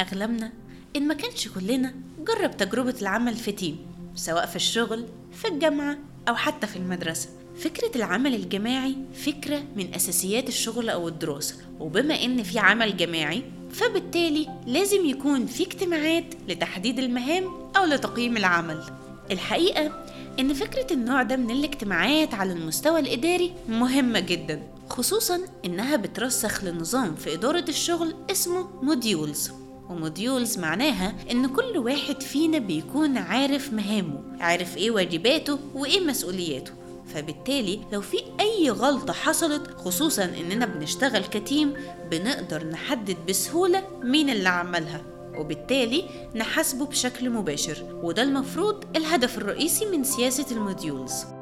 أغلبنا إن ما كانش كلنا جرب تجربة العمل في team سواء في الشغل في الجامعة أو حتى في المدرسة. فكرة العمل الجماعي فكرة من أساسيات الشغل أو الدراسة. وبما إن في عمل جماعي فبالتالي لازم يكون في اجتماعات لتحديد المهام أو لتقييم العمل. الحقيقة إن فكرة النوع ده من الاجتماعات على المستوى الإداري مهمة جدا خصوصا إنها بترسخ لنظام في إدارة الشغل اسمه modules و modules معناها إن كل واحد فينا بيكون عارف مهامه عارف إيه واجباته وإيه مسؤولياته. فبالتالي لو في أي غلطة حصلت خصوصا إننا بنشتغل ك team بنقدر نحدد بسهولة مين اللي عملها. وبالتالي نحاسبه بشكل مباشر وده المفروض الهدف الرئيسي من سياسة ال modules.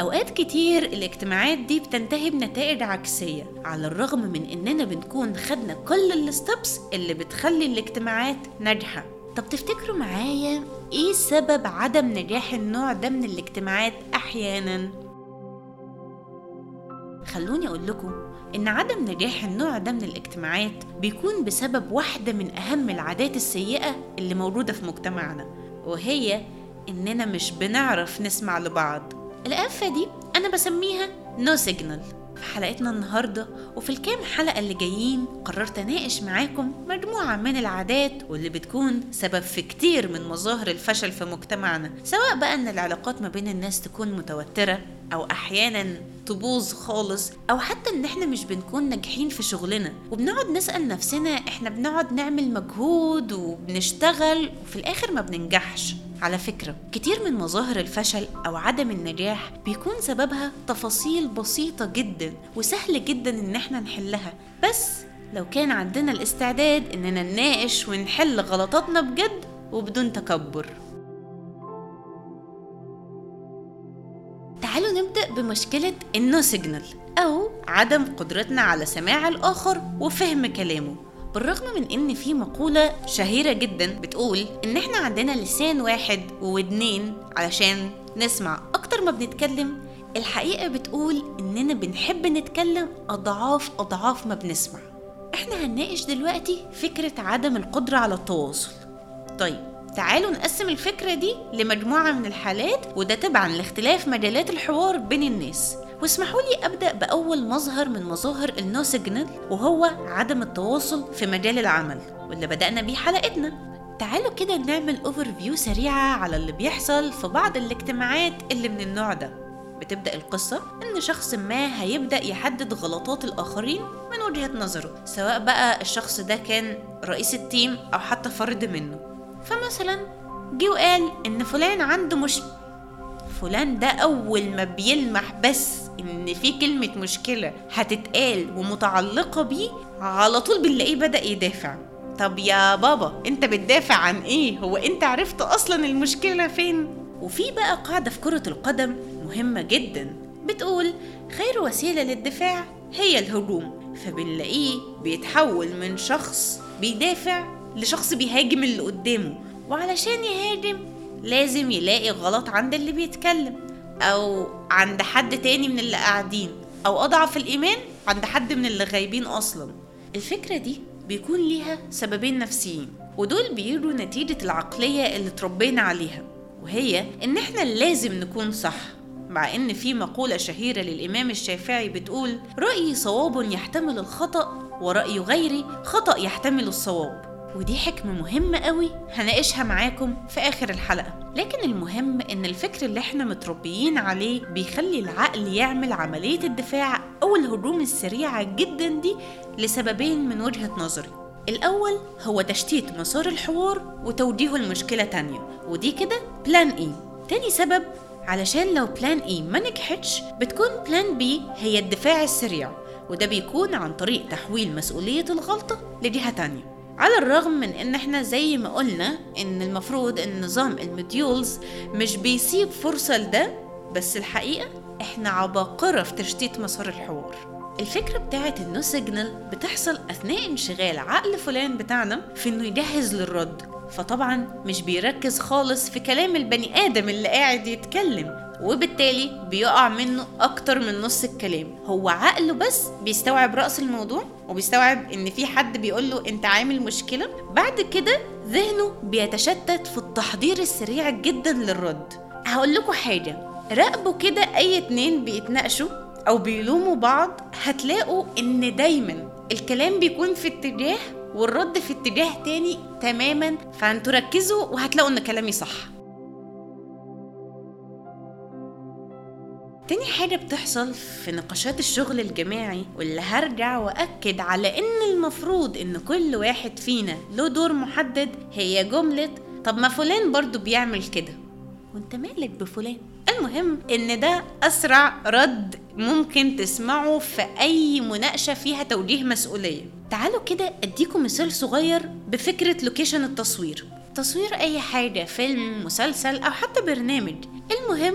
أوقات كتير الاجتماعات دي بتنتهي بنتائج عكسية على الرغم من إننا بنكون خدنا كل ال steps اللي بتخلي الاجتماعات ناجحة. طب تفتكروا معايا إيه سبب عدم نجاح النوع ده من الاجتماعات أحيانا؟ خلوني أقول لكم إن عدم نجاح النوع ده من الاجتماعات بيكون بسبب واحدة من أهم العادات السيئة اللي موجودة في مجتمعنا وهي إننا مش بنعرف نسمع لبعض. الآفة دي أنا بسميها no signal في حلقتنا النهاردة وفي الكام حلقة اللي جايين قررت أناقش معاكم مجموعة من العادات واللي بتكون سبب في كتير من مظاهر الفشل في مجتمعنا سواء بقى أن العلاقات ما بين الناس تكون متوترة أو أحيانا تبوظ خالص أو حتى إن إحنا مش بنكون ناجحين في شغلنا. وبنقعد نسأل نفسنا إحنا بنقعد نعمل مجهود وبنشتغل وفي الآخر ما بننجحش. على فكرة كتير من مظاهر الفشل أو عدم النجاح بيكون سببها تفاصيل بسيطة جدا وسهل جدا إن إحنا نحلها. بس لو كان عندنا الاستعداد إننا نناقش ونحل غلطاتنا بجد وبدون تكبر. بمشكلة النو سيجنال أو عدم قدرتنا على سماع الآخر وفهم كلامه. بالرغم من إن في مقولة شهيرة جدا بتقول إن إحنا عندنا لسان واحد وودنين علشان نسمع أكتر ما بنتكلم الحقيقة بتقول إننا بنحب نتكلم أضعاف أضعاف ما بنسمع. إحنا هنناقش دلوقتي فكرة عدم القدرة على التواصل. طيب تعالوا نقسم الفكرة دي لمجموعة من الحالات وده تبعا لاختلاف مجالات الحوار بين الناس. واسمحوا لي أبدأ بأول مظهر من مظاهر ال no signal وهو عدم التواصل في مجال العمل واللي بدأنا بيه حلقتنا. تعالوا كده نعمل overview سريعة على اللي بيحصل في بعض الاجتماعات اللي من النوع ده. بتبدأ القصة إن شخص ما هيبدأ يحدد غلطات الآخرين من وجهة نظره سواء بقى الشخص ده كان رئيس ال team أو حتى فرد منه. فمثلا جه وقال إن فلان عنده مش فلان ده أول ما بيلمح بس إن في كلمة مشكلة هتتقال ومتعلقة بيه على طول بنلاقيه بدأ يدافع. طب يا بابا أنت بتدافع عن إيه؟ هو أنت عرفت أصلا المشكلة فين؟ وفي بقى قاعدة في كرة القدم مهمة جدا بتقول خير وسيلة للدفاع هي الهجوم. فبنلاقيه بيتحول من شخص بيدافع لشخص بيهاجم اللي قدامه. وعلشان يهاجم لازم يلاقي غلط عند اللي بيتكلم أو عند حد تاني من اللي قاعدين أو أضعف الإيمان عند حد من اللي غايبين أصلا. الفكرة دي بيكون ليها سببين نفسيين ودول بيجوا نتيجة العقلية اللي اتربينا عليها وهي إن إحنا لازم نكون صح. مع إن في مقولة شهيرة للإمام الشافعي بتقول رايي صواب يحتمل الخطأ ورأي غيري خطأ يحتمل الصواب. ودي حكمة مهمة قوي هناقشها معاكم في آخر الحلقة. لكن المهم إن الفكر اللي إحنا متربيين عليه بيخلي العقل يعمل عملية الدفاع أو الهجوم السريعة جدا دي لسببين من وجهة نظري. الأول هو تشتيت مسار الحوار وتوجيهه لمشكلة تانية ودي كده plan A تاني سبب علشان لو plan A ما نجحتش بتكون plan B هي الدفاع السريع وده بيكون عن طريق تحويل مسؤولية الغلطة لجهة تانية. على الرغم من إن إحنا زي ما قلنا إن المفروض إن نظام ال modules مش بيسيب فرصة لده بس الحقيقة إحنا عباقرة في تشتيت مسار الحوار. الفكرة بتاعت ال no signal بتحصل أثناء انشغال عقل فلان بتاعنا في إنه يجهز للرد. فطبعا مش بيركز خالص في كلام البني آدم اللي قاعد يتكلم وبالتالي بيقع منه أكتر من نص الكلام. هو عقله بس بيستوعب رأس الموضوع وبيستوعب إن في حد بيقول له أنت عامل مشكلة. بعد كده ذهنه بيتشتت في التحضير السريع جدا للرد. هقول لكم حاجة راقبوا كده أي اتنين بيتناقشوا أو بيلوموا بعض هتلاقوا إن دايما الكلام بيكون في اتجاه والرد في اتجاه تاني تماما فانتوا ركزوا وهتلاقوا إن كلامي صح. تاني حاجة بتحصل في نقاشات الشغل الجماعي واللي هرجع وأكد على إن المفروض إن كل واحد فينا له دور محدد هي جملة طب ما فلان برضو بيعمل كده. وأنت مالك بفلان؟ المهم إن ده أسرع رد ممكن تسمعه في أي مناقشة فيها توجيه مسؤولية. تعالوا كده أديكم مثال صغير بفكرة location التصوير. تصوير أي حاجة فيلم مسلسل أو حتى برنامج. المهم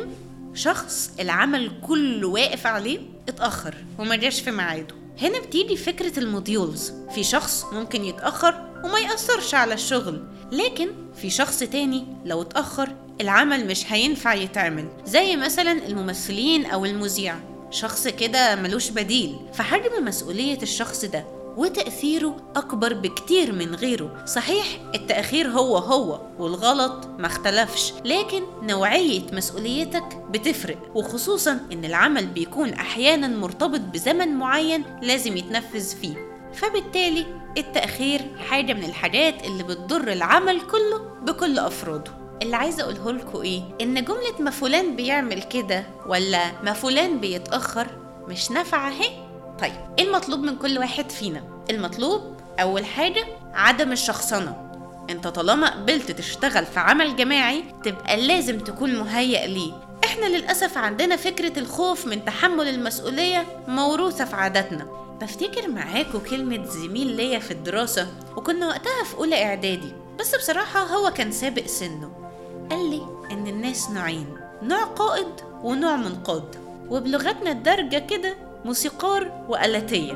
شخص العمل كله واقف عليه اتأخر وما جاش في ميعاده. هنا بتيجي فكرة ال modules. في شخص ممكن يتأخر وما يأثرش على الشغل. لكن في شخص تاني لو اتأخر العمل مش هينفع يتعمل. زي مثلا الممثلين أو المذيع. شخص كده ملوش بديل. فحجم مسؤولية الشخص ده وتأثيره أكبر بكتير من غيره. صحيح التأخير هو هو والغلط ما اختلفش لكن نوعية مسؤوليتك بتفرق. وخصوصا إن العمل بيكون أحيانا مرتبط بزمن معين لازم يتنفذ فيه. فبالتالي التأخير حاجة من الحاجات اللي بتضر العمل كله بكل أفراده. اللي عايزة أقوله لكم إيه؟ إن جملة ما فلان بيعمل كده ولا ما فلان بيتأخر مش نافعة أهي. طيب إيه المطلوب من كل واحد فينا؟ المطلوب أول حاجة عدم الشخصنة. أنت طالما قبلت تشتغل في عمل جماعي تبقى لازم تكون مهيأ ليه. إحنا للأسف عندنا فكرة الخوف من تحمل المسؤولية موروثة في عاداتنا. بفتكر معاكم كلمة زميل ليا في الدراسة وكنا وقتها في أولى إعدادي بس بصراحة هو كان سابق سنه. قال لي إن الناس نوعين نوع قائد ونوع منقاد. وبلغتنا الدارجة كده موسيقار وآلاتية.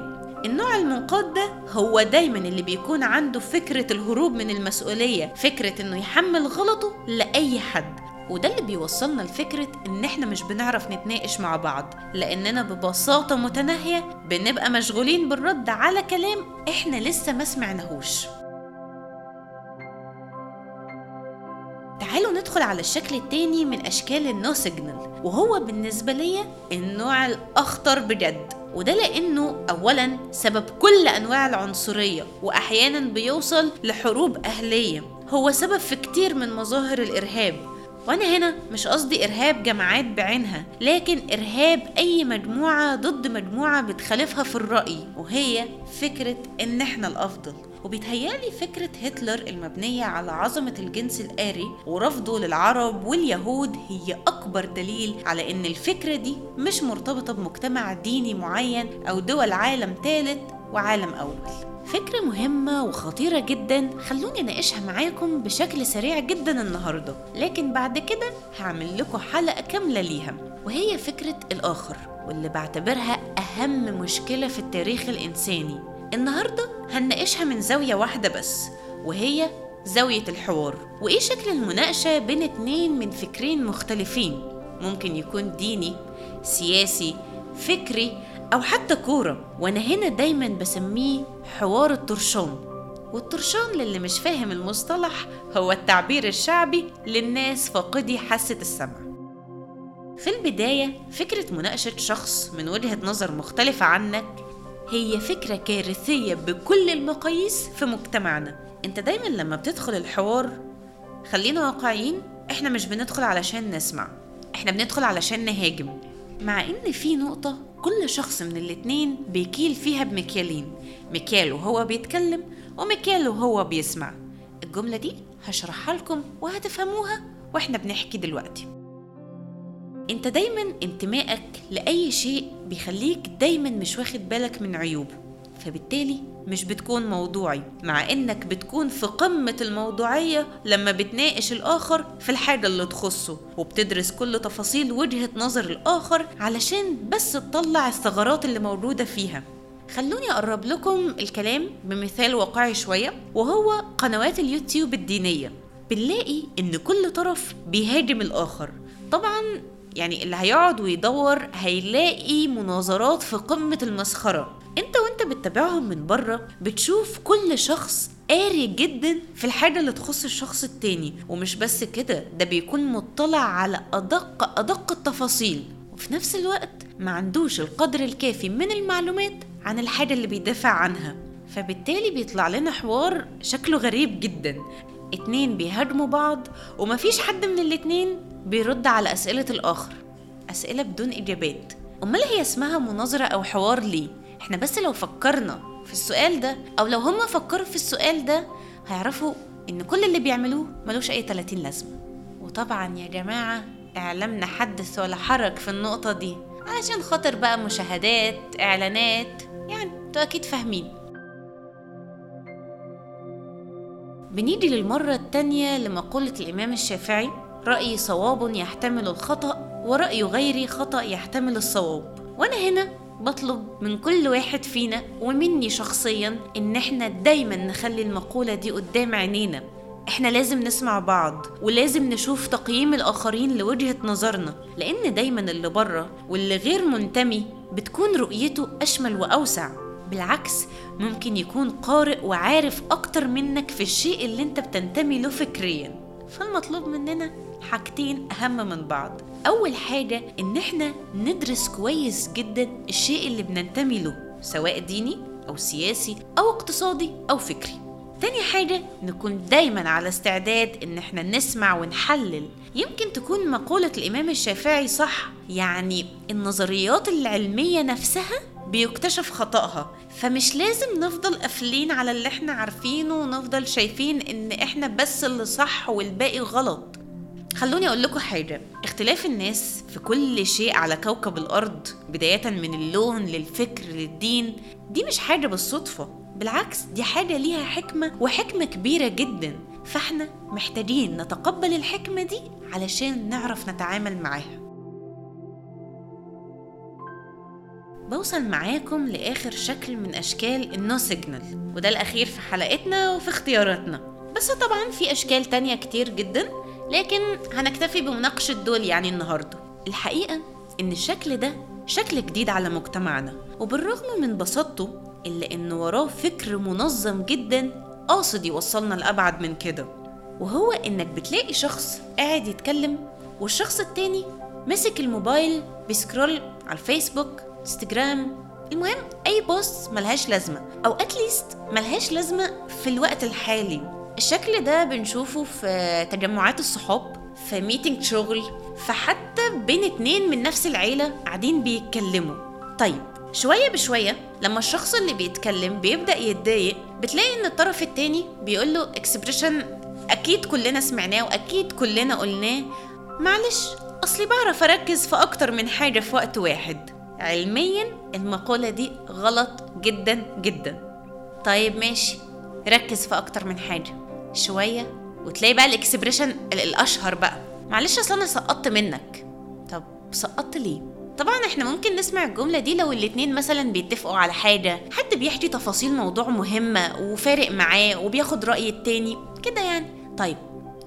النوع المنقاد ده هو دايما اللي بيكون عنده فكرة الهروب من المسؤولية فكرة إنه يحمل غلطه لأي حد. وده اللي بيوصلنا لفكرة إن إحنا مش بنعرف نتناقش مع بعض لأننا ببساطة متناهية بنبقى مشغولين بالرد على كلام إحنا لسه ما سمعناهوش. تعالوا ندخل على الشكل التاني من أشكال ال no signal وهو بالنسبة لي النوع الأخطر بجد وده لأنه أولا سبب كل أنواع العنصرية وأحيانا بيوصل لحروب أهلية هو سبب في كتير من مظاهر الإرهاب. وأنا هنا مش قصدي إرهاب جماعات بعينها لكن إرهاب أي مجموعة ضد مجموعة بتخالفها في الرأي وهي فكرة إن إحنا الأفضل. وبيتهيألي فكرة هتلر المبنية على عظمة الجنس الآري ورفضه للعرب واليهود هي أكبر دليل على إن الفكرة دي مش مرتبطة بمجتمع ديني معين أو دول عالم ثالث وعالم أول. فكرة مهمة وخطيرة جدا خلوني أناقشها معاكم بشكل سريع جدا النهاردة. لكن بعد كده هعمل لكم حلقة كاملة ليها. وهي فكرة الآخر واللي بعتبرها أهم مشكلة في التاريخ الإنساني. النهاردة هنناقشها من زاوية واحدة بس وهي زاوية الحوار. وإيه شكل المناقشة بين اتنين من فكرين مختلفين؟ ممكن يكون ديني سياسي فكري أو حتى كورة وأنا هنا دايما بسميه حوار الطرشان والطرشان للي مش فاهم المصطلح هو التعبير الشعبي للناس فاقدي حاسة السمع. في البداية فكرة مناقشة شخص من وجهة نظر مختلفة عنك هي فكرة كارثية بكل المقاييس في مجتمعنا. أنت دايما لما بتدخل الحوار خلينا واقعيين إحنا مش بندخل علشان نسمع. إحنا بندخل علشان نهاجم. مع إن في نقطة كل شخص من الاتنين بيكيل فيها بمكيالين مكيال وهو بيتكلم ومكيال وهو بيسمع. الجملة دي هشرحها لكم وهتفهموها وإحنا بنحكي دلوقتي. أنت دايما انتمائك لأي شيء بيخليك دايما مش واخد بالك من عيوبه. فبالتالي مش بتكون موضوعي مع إنك بتكون في قمة الموضوعية لما بتناقش الآخر في الحاجة اللي تخصه وبتدرس كل تفاصيل وجهة نظر الآخر علشان بس تطلع الثغرات اللي موجودة فيها. خلوني أقرب لكم الكلام بمثال واقعي شوية وهو قنوات اليوتيوب الدينية. بنلاقي إن كل طرف بيهاجم الآخر. طبعا يعني اللي هيقعد ويدور هيلاقي مناظرات في قمة المسخرة. انت وانت بتتابعهم من بره بتشوف كل شخص قاري جدا في الحاجة اللي تخص الشخص التاني. ومش بس كده ده بيكون مطلع على أدق أدق التفاصيل. وفي نفس الوقت ما عندوش القدر الكافي من المعلومات عن الحاجة اللي بيدافع عنها. فبالتالي بيطلع لنا حوار شكله غريب جدا. اتنين بيهاجموا بعض ومفيش حد من الاتنين بيرد على أسئلة الآخر. أسئلة بدون إجابات. أمال هي اسمها مناظرة أو حوار ليه؟ إحنا بس لو فكرنا في السؤال ده أو لو هما فكروا في السؤال ده هيعرفوا إن كل اللي بيعملوه ملوش أي 30 لازمة. وطبعا يا جماعة إعلامنا حدث ولا حرج في النقطة دي. عشان خاطر بقى مشاهدات إعلانات يعني أنتوا أكيد فاهمين. بنيجي للمرة التانية لمقولة الإمام الشافعي رأيي صواب يحتمل الخطأ ورأي غيري خطأ يحتمل الصواب. وأنا هنا بطلب من كل واحد فينا ومني شخصيا إن إحنا دايما نخلي المقولة دي قدام عينينا. إحنا لازم نسمع بعض ولازم نشوف تقييم الآخرين لوجهة نظرنا لأن دايما اللي بره واللي غير منتمي بتكون رؤيته أشمل وأوسع. بالعكس ممكن يكون قارئ وعارف أكتر منك في الشيء اللي أنت بتنتمي له فكريا. فالمطلوب مننا حاجتين أهم من بعض. أول حاجة إن إحنا ندرس كويس جدا الشيء اللي بننتمي له سواء ديني أو سياسي أو اقتصادي أو فكري. تاني حاجة نكون دايما على استعداد إن إحنا نسمع ونحلل. يمكن تكون مقولة الإمام الشافعي صح يعني النظريات العلمية نفسها بيكتشف خطأها. فمش لازم نفضل قافلين على اللي إحنا عارفينه ونفضل شايفين إن إحنا بس اللي صح والباقي غلط. خلوني أقول لكم حاجة. اختلاف الناس في كل شيء على كوكب الأرض بداية من اللون للفكر للدين دي مش حاجة بالصدفة. بالعكس دي حاجة ليها حكمة وحكمة كبيرة جدا. فإحنا محتاجين نتقبل الحكمة دي علشان نعرف نتعامل معاها. بوصل معاكم لآخر شكل من أشكال النو سيجنال وده الأخير في حلقتنا وفي اختياراتنا. بس طبعا في أشكال تانية كتير جدا. لكن هنكتفي بمناقشة دول يعني النهاردة. الحقيقة إن الشكل ده شكل جديد على مجتمعنا وبالرغم من بساطته إلا إن وراه فكر منظم جدا قاصد يوصلنا لأبعد من كده. وهو إنك بتلاقي شخص قاعد يتكلم والشخص التاني مسك الموبايل بي scroll على الفيسبوك إنستجرام المهم أي post ملهاش لازمة أو at least ملهاش لازمة في الوقت الحالي. الشكل ده بنشوفه في تجمعات الصحاب في meeting شغل فحتى بين اتنين من نفس العيلة قاعدين بيتكلموا. طيب شوية بشوية لما الشخص اللي بيتكلم بيبدأ يتضايق بتلاقي إن الطرف التاني بيقول له expression أكيد كلنا سمعناه وأكيد كلنا قلناه. معلش أصلي بعرف أركز في أكتر من حاجة في وقت واحد. علميا المقولة دي غلط جدا جدا. طيب ماشي ركز في أكتر من حاجة. شوية وتلاقي بقى ال expression الأشهر بقى. معلش أصل أنا سقطت منك. طب سقطت ليه؟ طبعا إحنا ممكن نسمع الجملة دي لو الاتنين مثلا بيتفقوا على حاجة. حد بيحكي تفاصيل موضوع مهمة وفارق معاه وبياخد رأي التاني كده يعني. طيب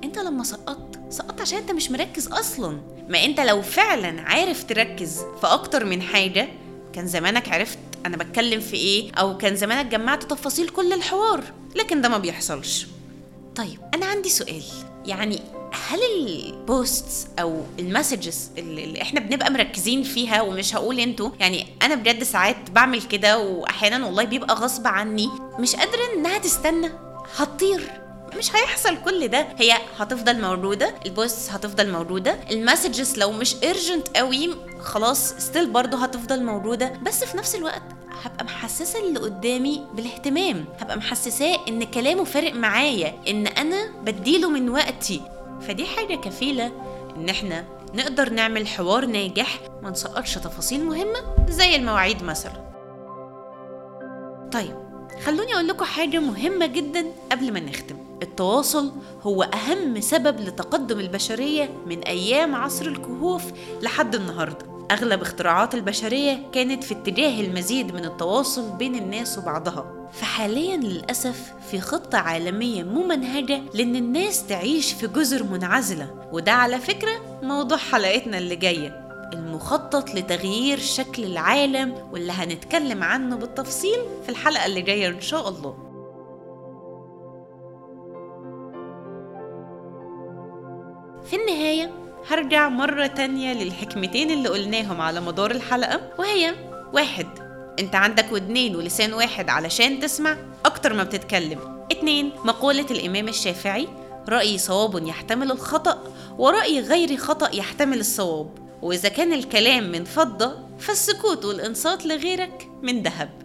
أنت لما سقطت سقطت عشان أنت مش مركز أصلا. ما أنت لو فعلا عارف تركز في أكتر من حاجة كان زمانك عرفت أنا بتكلم في إيه أو كان زمانك جمعت تفاصيل كل الحوار. لكن ده ما بيحصلش. طيب أنا عندي سؤال. يعني هل ال posts أو ال messages اللي إحنا بنبقى مركزين فيها ومش هقول أنتوا يعني أنا بجد ساعات بعمل كده واحيانا والله بيبقى غصب عني مش قادرة إنها تستنى هتطير. مش هيحصل كل ده. هي هتفضل موجودة ال post هتفضل موجودة ال messages لو مش urgent قوي خلاص still برضه هتفضل موجودة بس في نفس الوقت هبقى محسسه اللي قدامي بالاهتمام. هبقى محسساه إن كلامه فارق معايا إن أنا بديله من وقتي. فدي حاجة كفيلة إن إحنا نقدر نعمل حوار ناجح ما نسقطش تفاصيل مهمة زي المواعيد مثلا. طيب خلوني أقول لكم حاجة مهمة جدا قبل ما نختم. التواصل هو أهم سبب لتقدم البشرية من أيام عصر الكهوف لحد النهارده. أغلب اختراعات البشرية كانت في اتجاه المزيد من التواصل بين الناس وبعضها. فحاليا للأسف في خطة عالمية ممنهجة لأن الناس تعيش في جزر منعزلة. وده على فكرة موضوع حلقتنا اللي جاية. المخطط لتغيير شكل العالم واللي هنتكلم عنه بالتفصيل في الحلقة اللي جاية إن شاء الله. في النهاية هرجع مرة تانية للحكمتين اللي قلناهم على مدار الحلقة. وهي واحد انت عندك ودنين ولسان واحد علشان تسمع أكتر ما بتتكلم. اتنين مقولة الإمام الشافعي رأي صواب يحتمل الخطأ ورأي غير خطأ يحتمل الصواب. وإذا كان الكلام من فضة فالسكوت والإنصات لغيرك من ذهب.